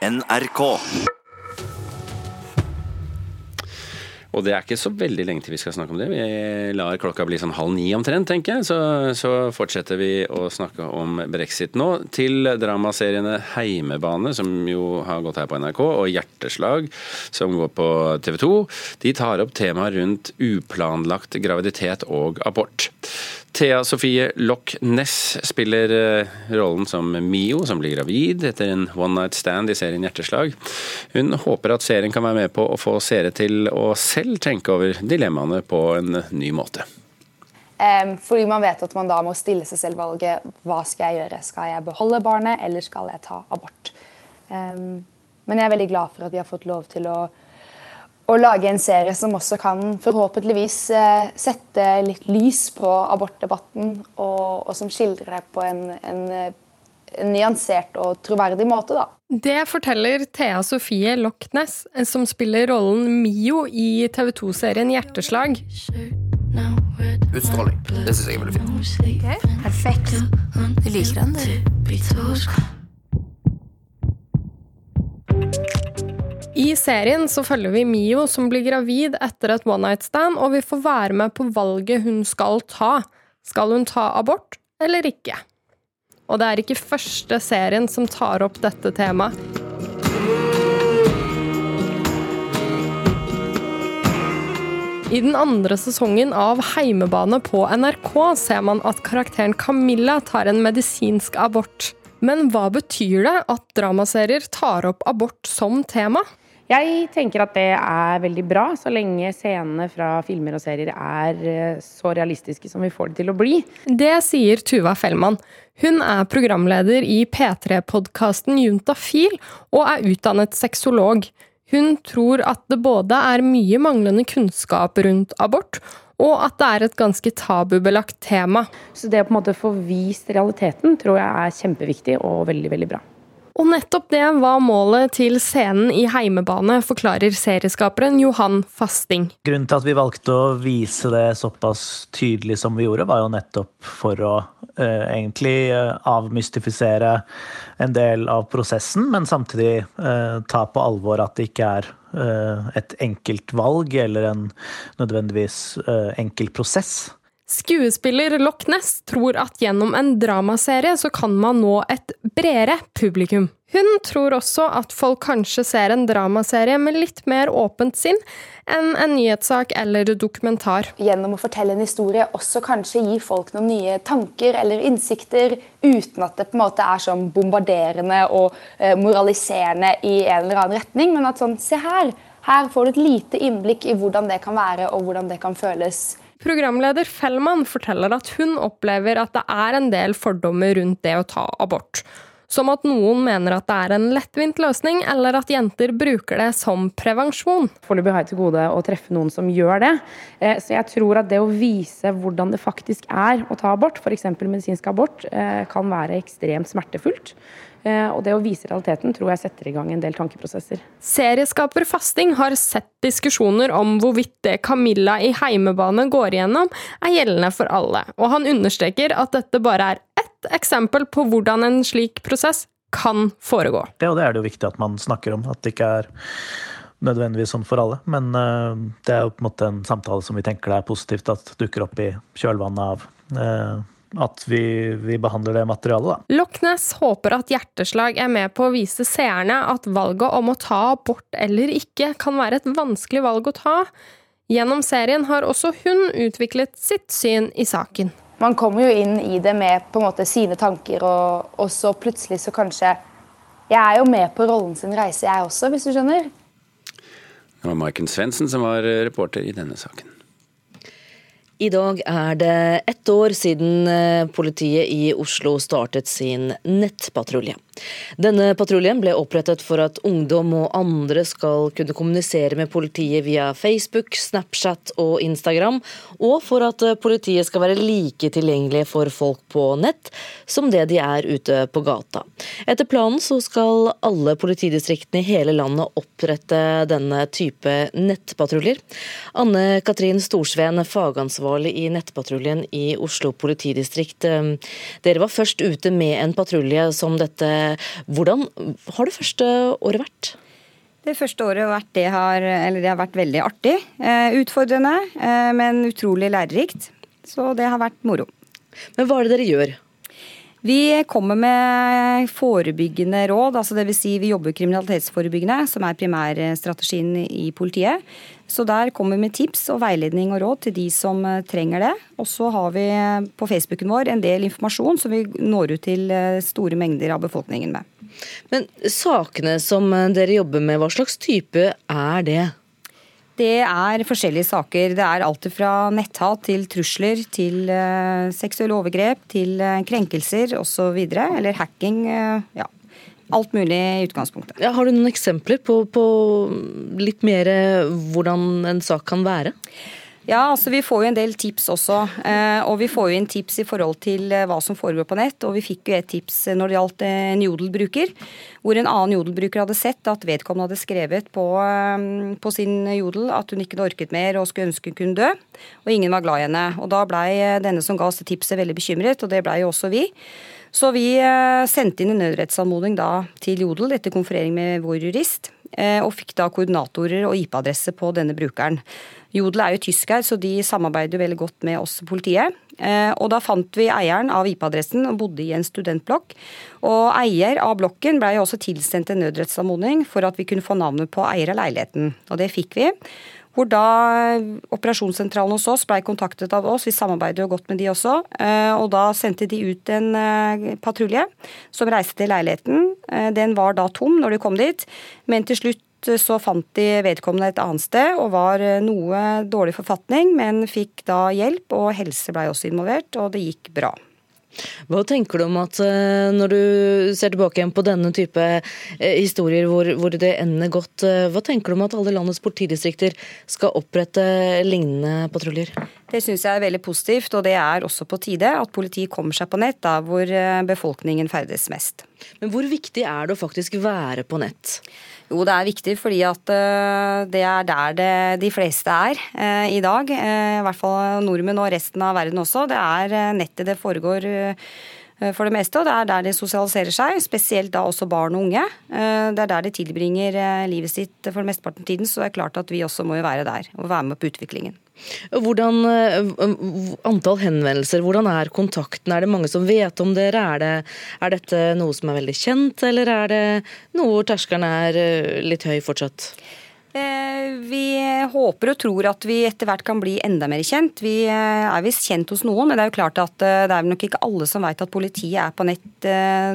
NRK. Og det er ikke så veldig lenge til vi skal snakke om det. Vi lar klokka bli sånn halv ni omtrent, tenker jeg. Så, så fortsetter vi å snakke om brexit nå. Til dramaseriene Heimebane, som jo har gått her på NRK, og Hjerteslag, som går på TV 2. De tar opp temaet rundt uplanlagt graviditet og abort. Thea Sofie Loch Ness spiller eh, rollen som Mio, som blir gravid etter en one night stand i serien Hjerteslag. Hun håper at serien kan være med på å få seere til å selv tenke over dilemmaene på en ny måte. Fordi man vet at man da må stille seg selv valget hva skal jeg gjøre. Skal jeg beholde barnet, eller skal jeg ta abort? Men jeg er veldig glad for at vi har fått lov til å å lage en serie som også kan forhåpentligvis eh, sette litt lys på abortdebatten, og, og som skildrer det på en, en, en, nyansert og troverdig måte. Da. Det forteller Thea Sofie Lochnes, som spiller rollen Mio i TV 2-serien Hjerteslag. Utstråling. Det syns jeg er veldig fint. Okay. Perfekt. Du liker den, du. I serien så følger vi Mio som blir gravid etter et one night stand, og vi får være med på valget hun skal ta. Skal hun ta abort eller ikke? Og det er ikke første serien som tar opp dette temaet. I den andre sesongen av Heimebane på NRK ser man at karakteren Camilla tar en medisinsk abort. Men hva betyr det at dramaserier tar opp abort som tema? Jeg tenker at det er veldig bra, så lenge scenene fra filmer og serier er eh, så realistiske som vi får det til å bli. Det sier Tuva Fellmann. Hun er programleder i P3-podkasten Juntafil og er utdannet sexolog. Hun tror at det både er mye manglende kunnskap rundt abort, og at det er et ganske tabubelagt tema. Så det å på en måte få vist realiteten tror jeg er kjempeviktig og veldig, veldig bra. Og nettopp det var målet til scenen i Heimebane, forklarer serieskaperen Johan Fasting. Grunnen til at vi valgte å vise det såpass tydelig som vi gjorde, var jo nettopp for å eh, egentlig eh, avmystifisere en del av prosessen, men samtidig eh, ta på alvor at det ikke er eh, et enkelt valg eller en nødvendigvis eh, enkel prosess. Skuespiller Loch Ness tror at gjennom en dramaserie så kan man nå et bredere publikum. Hun tror også at folk kanskje ser en dramaserie med litt mer åpent sinn enn en nyhetssak eller dokumentar. Gjennom å fortelle en historie også kanskje gi folk noen nye tanker eller innsikter, uten at det på en måte er sånn bombarderende og eh, moraliserende i en eller annen retning, men at sånn Se her! Her får du et lite innblikk i hvordan det kan være og hvordan det kan føles. Programleder Fellmann forteller at hun opplever at det er en del fordommer rundt det å ta abort. Som at noen mener at det er en lettvint løsning, eller at jenter bruker det som prevensjon. Foreløpig har jeg til gode å treffe noen som gjør det. Eh, så jeg tror at det å vise hvordan det faktisk er å ta abort, f.eks. medisinsk abort, eh, kan være ekstremt smertefullt. Eh, og det å vise realiteten tror jeg setter i gang en del tankeprosesser. Serieskaper Fasting har sett diskusjoner om hvorvidt det Camilla i heimebane går igjennom, er gjeldende for alle, og han understreker at dette bare er eksempel på hvordan en slik prosess kan foregå. Det, og det er det jo viktig at man snakker om, at det ikke er nødvendigvis sånn for alle. Men uh, det er jo på en måte en samtale som vi tenker det er positivt at dukker opp i kjølvannet av uh, at vi, vi, behandler det materialet, da. Loch Ness håper at Hjerteslag er med på å vise seerne at valget om å ta abort eller ikke kan være et vanskelig valg å ta. Gjennom serien har også hun utviklet sitt syn i saken. Man kommer jo inn i det med på en måte sine tanker, og, og så plutselig så kanskje Jeg er jo med på rollen sin reise, jeg også, hvis du skjønner. Det var Maiken Svendsen som var reporter i denne saken. I dag er det ett år siden eh, politiet i Oslo startet sin nettpatrulje. Denne patruljen ble opprettet for at ungdom og andre skal kunne kommunisere med politiet via Facebook, Snapchat og Instagram, og for at politiet skal være like tilgjengelige for folk på nett som det de er ute på gata. Etter planen så skal alle politidistriktene i hele landet opprette denne type nettpatruljer. Anne Katrin Storsveen, fagansvarlig i nettpatruljen i Oslo politidistrikt. Dere var først ute med en patrulje som dette Hvordan har det første året vært? Det første året har vært, det har, det har vært veldig artig. Eh, utfordrende, eh, men utrolig lærerikt. Så det har vært moro. Men hva er det dere gjør? Vi kommer med forebyggende råd, altså dvs. Si vi jobber kriminalitetsforebyggende, som er primærstrategien i politiet. Så der kommer vi med tips og veiledning og råd til de som eh, trenger det. Og så har vi på Facebooken vår en del informasjon som vi når ut til store mengder av befolkningen med. Men sakene som dere jobber med, hva slags type er det? Det er forskjellige saker. Det er alt fra netthat til trusler, til uh, seksuelle overgrep, til uh, krenkelser osv. Eller hacking. Uh, ja. Alt mulig i utgangspunktet. Ja, har du noen eksempler på, på litt mer hvordan en sak kan være? Ja, altså vi får jo en del tips også. Eh, og vi får jo inn tips i forhold til eh, hva som foregår på nett. Og vi fikk jo et tips eh, når det gjaldt en jodelbruker, hvor en annen jodelbruker hadde sett at vedkommende hadde skrevet på, på sin jodel at hun ikke orket mer og skulle ønske hun kunne dø. Og ingen var glad i henne. Og da blei denne som ga oss det tipset veldig bekymret, og det blei jo også vi. Så vi sendte inn en nødrettsanmodning da til Jodel etter konferering med vår jurist, og fikk da koordinatorer og IP-adresse på denne brukeren. Jodel er jo tysk her, så de samarbeider jo veldig godt med oss politiet. Eh, og da fant vi eieren av IP-adressen og bodde i en studentblokk. Og eier av blokken blei også tilsendt en nødrettsanmodning for at vi kunne få navnet på eier av leiligheten. Og det fikk vi. Hvor da operasjonssentralen hos oss blei kontaktet av oss, vi samarbeider jo godt med de også. Eh, og da sendte de ut en eh, patrulje som reiste til leiligheten. Den var da tom når de kom dit, men til slutt så fant de vedkommende et annet sted og var eh, noe dårlig forfatning, men fikk da hjelp, og helse blei også involvert, og det gikk bra. Hva tenker du om at eh, når du ser tilbake igjen på denne type eh, historier hvor, hvor det ender godt, hva tenker du om at alle landets politidistrikter skal opprette lignende patruljer? Det syns jeg er veldig positivt, og det er også på tide at politiet kommer seg på nett der hvor befolkningen ferdes mest. Men hvor viktig er det å faktisk være på nett? Jo, det er viktig fordi at eh, det er der det, de fleste er eh, i dag. Eh, I hvert fall nordmenn og resten av verden også. Det er nettet det foregår for det meste, og det er der de sosialiserer seg. Spesielt da også barn og unge. Det er der de tilbringer livet sitt for mesteparten av tiden, så det er klart at vi også må jo være der og være med på utviklingen. Hvordan, eh, Antall henvendelser, hvordan er kontakten? Er det mange som vet om dere? Er, det, er dette noe som er veldig kjent, eller er det noe hvor terskelen er eh, litt høy fortsatt? Eh, vi håper og tror at vi etter hvert kan bli enda mer kjent. Vi eh, er visst kjent hos noen, men det er jo klart at eh, det er nok ikke alle som vet at politiet er på nett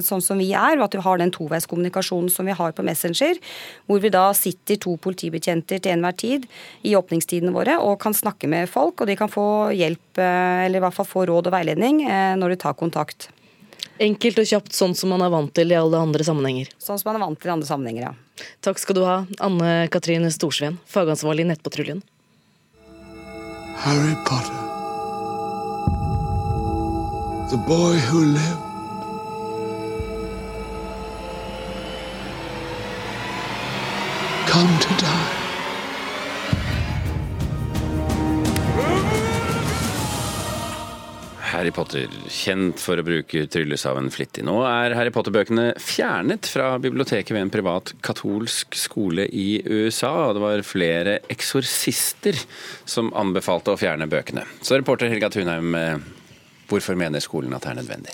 sånn som vi er, og at vi har den toveiskommunikasjonen som vi har på Messenger, hvor vi da sitter to politibetjenter til enhver tid i åpningstidene våre og kan snakke med folk, og de kan få hjelp, eller i hvert fall få råd og veiledning når de tar kontakt. Enkelt og kjapt, sånn som man er vant til i alle andre sammenhenger. Sånn som man er vant til i andre sammenhenger, ja. Takk skal du ha, Anne Katrine Storsveen, fagansvarlig i Nettpatruljen. Harry Potter. The boy who lived. Come to die. Harry Potter, kjent for å bruke tryllesaven flittig. Nå er Harry Potter-bøkene fjernet fra biblioteket ved en privat katolsk skole i USA. Det var flere eksorsister som anbefalte å fjerne bøkene. Så reporter Helga Thunheim, eh, hvorfor mener skolen at det er nødvendig?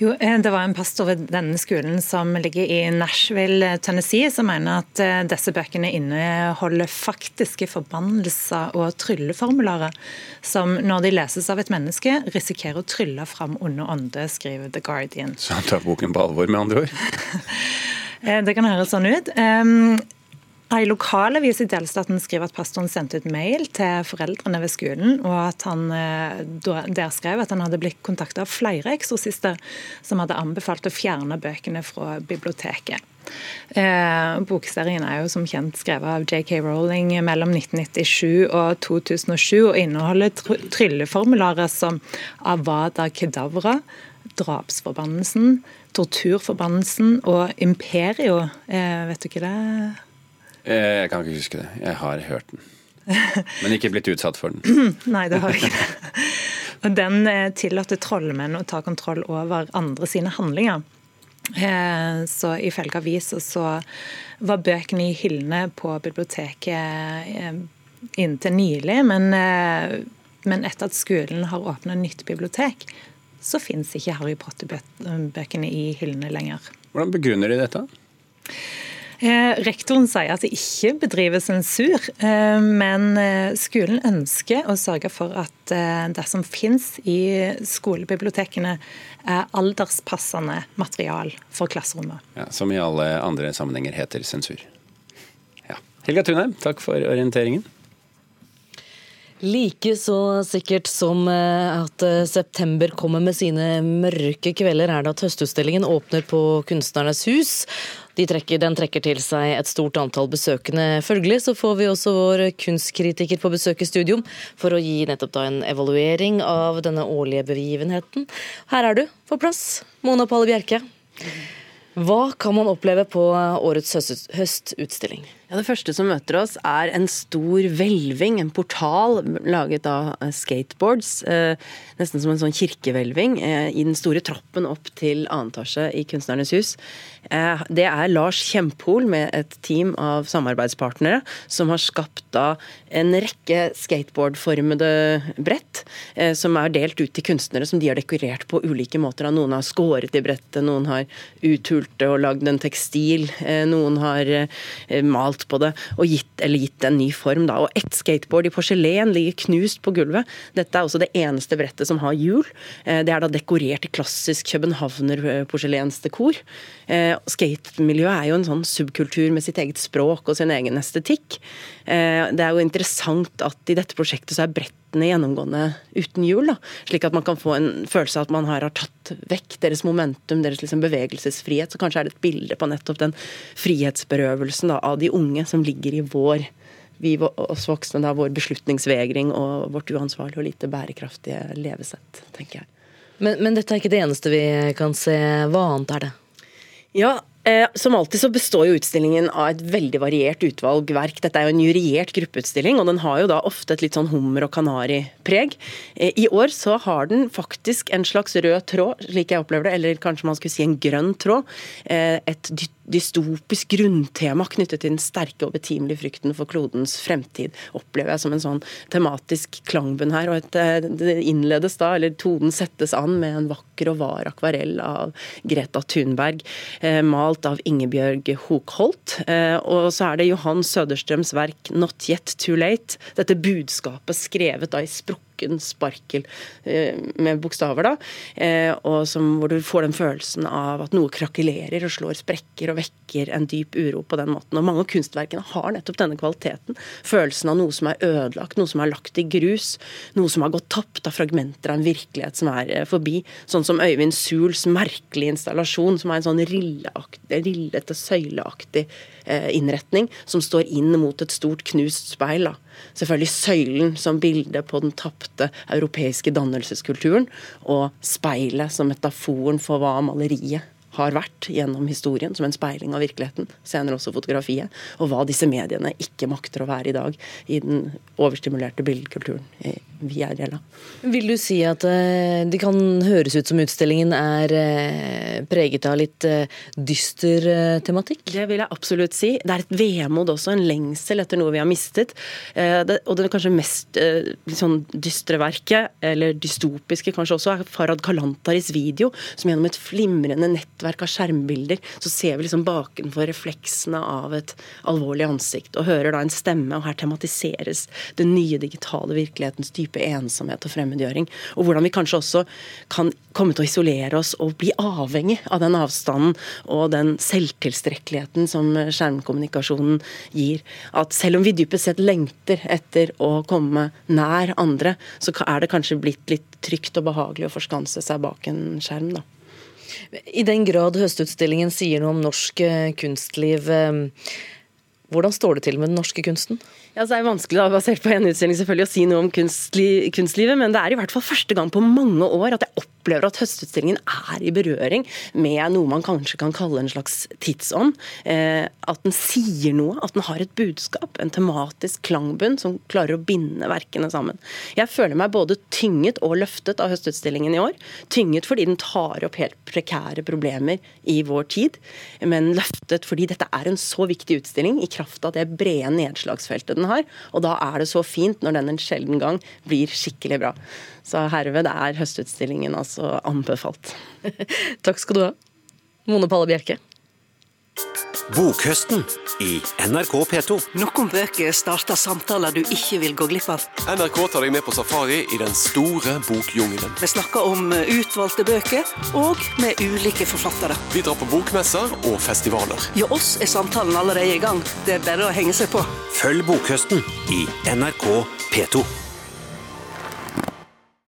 Jo, eh, Det var en pastor ved denne skolen som ligger i Nashville, Tennessee, som mener at eh, disse bøkene inneholder faktiske forbannelser og trylleformularer som når de leses av et menneske, risikerer å trylle fram onde ånde, skriver The Guardian. Så han tar boken på alvor, med andre ord? Eh, det kan høres sånn ut. Ei lokalavis i delstaten skriver at pastoren sendte ut mail til foreldrene ved skolen, og at han eh, der skrev at han hadde blitt kontakta av flere eksorsister som hadde anbefalt å fjerne bøkene fra biblioteket. Eh, bokserien er jo som kjent skrevet av JK Rowling mellom 1997 og 2007, og inneholder trylleformularer som Avada Kedavra, drapsforbannelsen, torturforbannelsen og Imperio. Eh, vet du ikke det? Eh, jeg kan ikke huske det. Jeg har hørt den. Men ikke blitt utsatt for den. Nei, det har jeg ikke. Og Den eh, tillater trollmenn å ta kontroll over andre sine handlinger. Eh, så ifølge avisa så var bøkene i hyllene på biblioteket inntil nylig. Men, men etter at skolen har åpna nytt bibliotek, så fins ikke Harry Potter-bøkene i hyllene lenger. Hvordan begrunner de dette? Eh, rektoren sier at det ikke bedriver sensur, eh, men eh, skolen ønsker å sørge for at det som finnes i skolebibliotekene, er alderspassende material for klasserommet. Ja, som i alle andre sammenhenger heter sensur. Ja. Helga Tunheim, takk for orienteringen. Like så sikkert som at september kommer med sine mørke kvelder, er det at høstutstillingen åpner på Kunstnernes hus. De trekker, den trekker til seg et stort antall besøkende. Følgelig så får vi også vår kunstkritiker på besøk i studio for å gi nettopp da en evaluering av denne årlige begivenheten. Her er du på plass, Mona Palle Bjerke. Hva kan man oppleve på årets høstutstilling? Ja, Det første som møter oss, er en stor hvelving, en portal laget av eh, skateboards. Eh, nesten som en sånn kirkehvelving eh, i den store trappen opp til annen etasje i Kunstnernes hus. Det er Lars Kjempol med et team av samarbeidspartnere som har skapt da en rekke skateboardformede brett som er delt ut til kunstnere som de har dekorert på ulike måter. Noen har skåret i brettet, noen har uthult det og lagd en tekstil, noen har malt på det og gitt, eller gitt en ny form. Da. Og ett skateboard i porselen ligger knust på gulvet. Dette er også det eneste brettet som har hjul. Eh, det er da dekorert i klassisk københavner-porselensdekor. Eh, skatemiljøet er jo en sånn subkultur med sitt eget språk og sin egen estetikk. Eh, det er jo interessant at i dette prosjektet så er brettene gjennomgående uten hjul. Da. Slik at man kan få en følelse av at man her har tatt vekk deres momentum, deres liksom bevegelsesfrihet. Så kanskje er det et bilde på nettopp den frihetsberøvelsen da, av de unge som ligger i vår vi oss voksne, da, vår beslutningsvegring og vårt uansvarlige og lite bærekraftige levesett, tenker jeg. Men, men dette er ikke det eneste vi kan se. Hva annet er det? Ja, som alltid så består jo utstillingen av et veldig variert utvalg verk. Dette er jo en juriert gruppeutstilling, og den har jo da ofte et litt sånn hummer og kanari-preg. Eh, I år så har den faktisk en slags rød tråd, slik jeg opplever det, eller kanskje man skulle si en grønn tråd. Et et dystopisk grunntema knyttet til den sterke og betimelige frykten for klodens fremtid, opplever jeg som en sånn tematisk klangbunn her. og et, Det innledes da, eller tonen settes an med en vakker og var akvarell av Greta Thunberg. eh, malt av Ingebjørg Hokholt. Eh, og så er det Johan Søderstrøms verk 'Not Yet Too Late'. Dette budskapet skrevet da i sprukken sparkel eh, med bokstaver, da. Eh, og som, hvor du får den følelsen av at noe krakelerer og slår sprekker og vekker en dyp uro på den måten. Og mange av kunstverkene har nettopp denne kvaliteten. Følelsen av noe som er ødelagt, noe som er lagt i grus. Noe som har gått tapt av fragmenter av en virkelighet som er forbi. Sånn som Øyvind Suls merkelige installasjon, som er en sånn rillete, søyleaktig eh, innretning som står inn mot et stort knust speil. Da. Selvfølgelig søylen som bilde på den tapte europeiske dannelseskulturen, og speilet som metaforen for hva maleriet har vært gjennom historien, som en speiling av virkeligheten, senere også fotografiet, og hva disse mediene ikke makter å være i dag i den overstimulerte billedkulturen vi er del av. Vil du si at eh, det kan høres ut som utstillingen er eh, preget av litt eh, dyster tematikk? Det vil jeg absolutt si. Det er et vemod også, en lengsel etter noe vi har mistet. Og det kanskje mest sånn dystre verket, eller dystopiske kanskje også, er Farad Kalantaris video, som gjennom et flimrende nettverk av skjermbilder, så ser vi liksom bakenfor refleksene av et alvorlig ansikt, og hører da en stemme, og her tematiseres den nye digitale virkelighetens type type ensomhet og fremmedgjøring. Og hvordan vi kanskje også kan komme til å isolere oss og bli avhengig av den avstanden og den selvtilstrekkeligheten som skjermkommunikasjonen gir. At selv om vi dypest sett lengter etter å komme nær andre, så er det kanskje blitt litt trygt og behagelig å forskanse seg bak en skjerm. da. I den grad høstutstillingen sier noe om norsk eh, kunstliv, eh, hvordan står det til med den norske kunsten? Ja, så er det vanskelig da, basert på en utstilling selvfølgelig å si noe om kunstli, kunstlivet, men det er i hvert fall første gang på mange år at jeg opplever at Høstutstillingen er i berøring med noe man kanskje kan kalle en slags tidsånd. Eh, at den sier noe, at den har et budskap, en tematisk klangbunn som klarer å binde verkene sammen. Jeg føler meg både tynget og løftet av Høstutstillingen i år. Tynget fordi den tar opp helt prekære problemer i vår tid, men løftet fordi dette er en så viktig utstilling i kraft av det brede nedslagsfeltet den har. Og da er det så fint når den en sjelden gang blir skikkelig bra. Så herved er høstutstillingen altså anbefalt. Takk skal du ha. Mone Palle Bjerke. Bokhøsten i NRK P2. Noen bøker starter samtaler du ikke vil gå glipp av. NRK tar deg med på safari i den store bokjungelen. Vi snakker om utvalgte bøker, og med ulike forfattere. Vi drar på bokmesser og festivaler. Hos oss er samtalen allerede i gang. Det er bare å henge seg på. Følg Bokhøsten i NRK P2.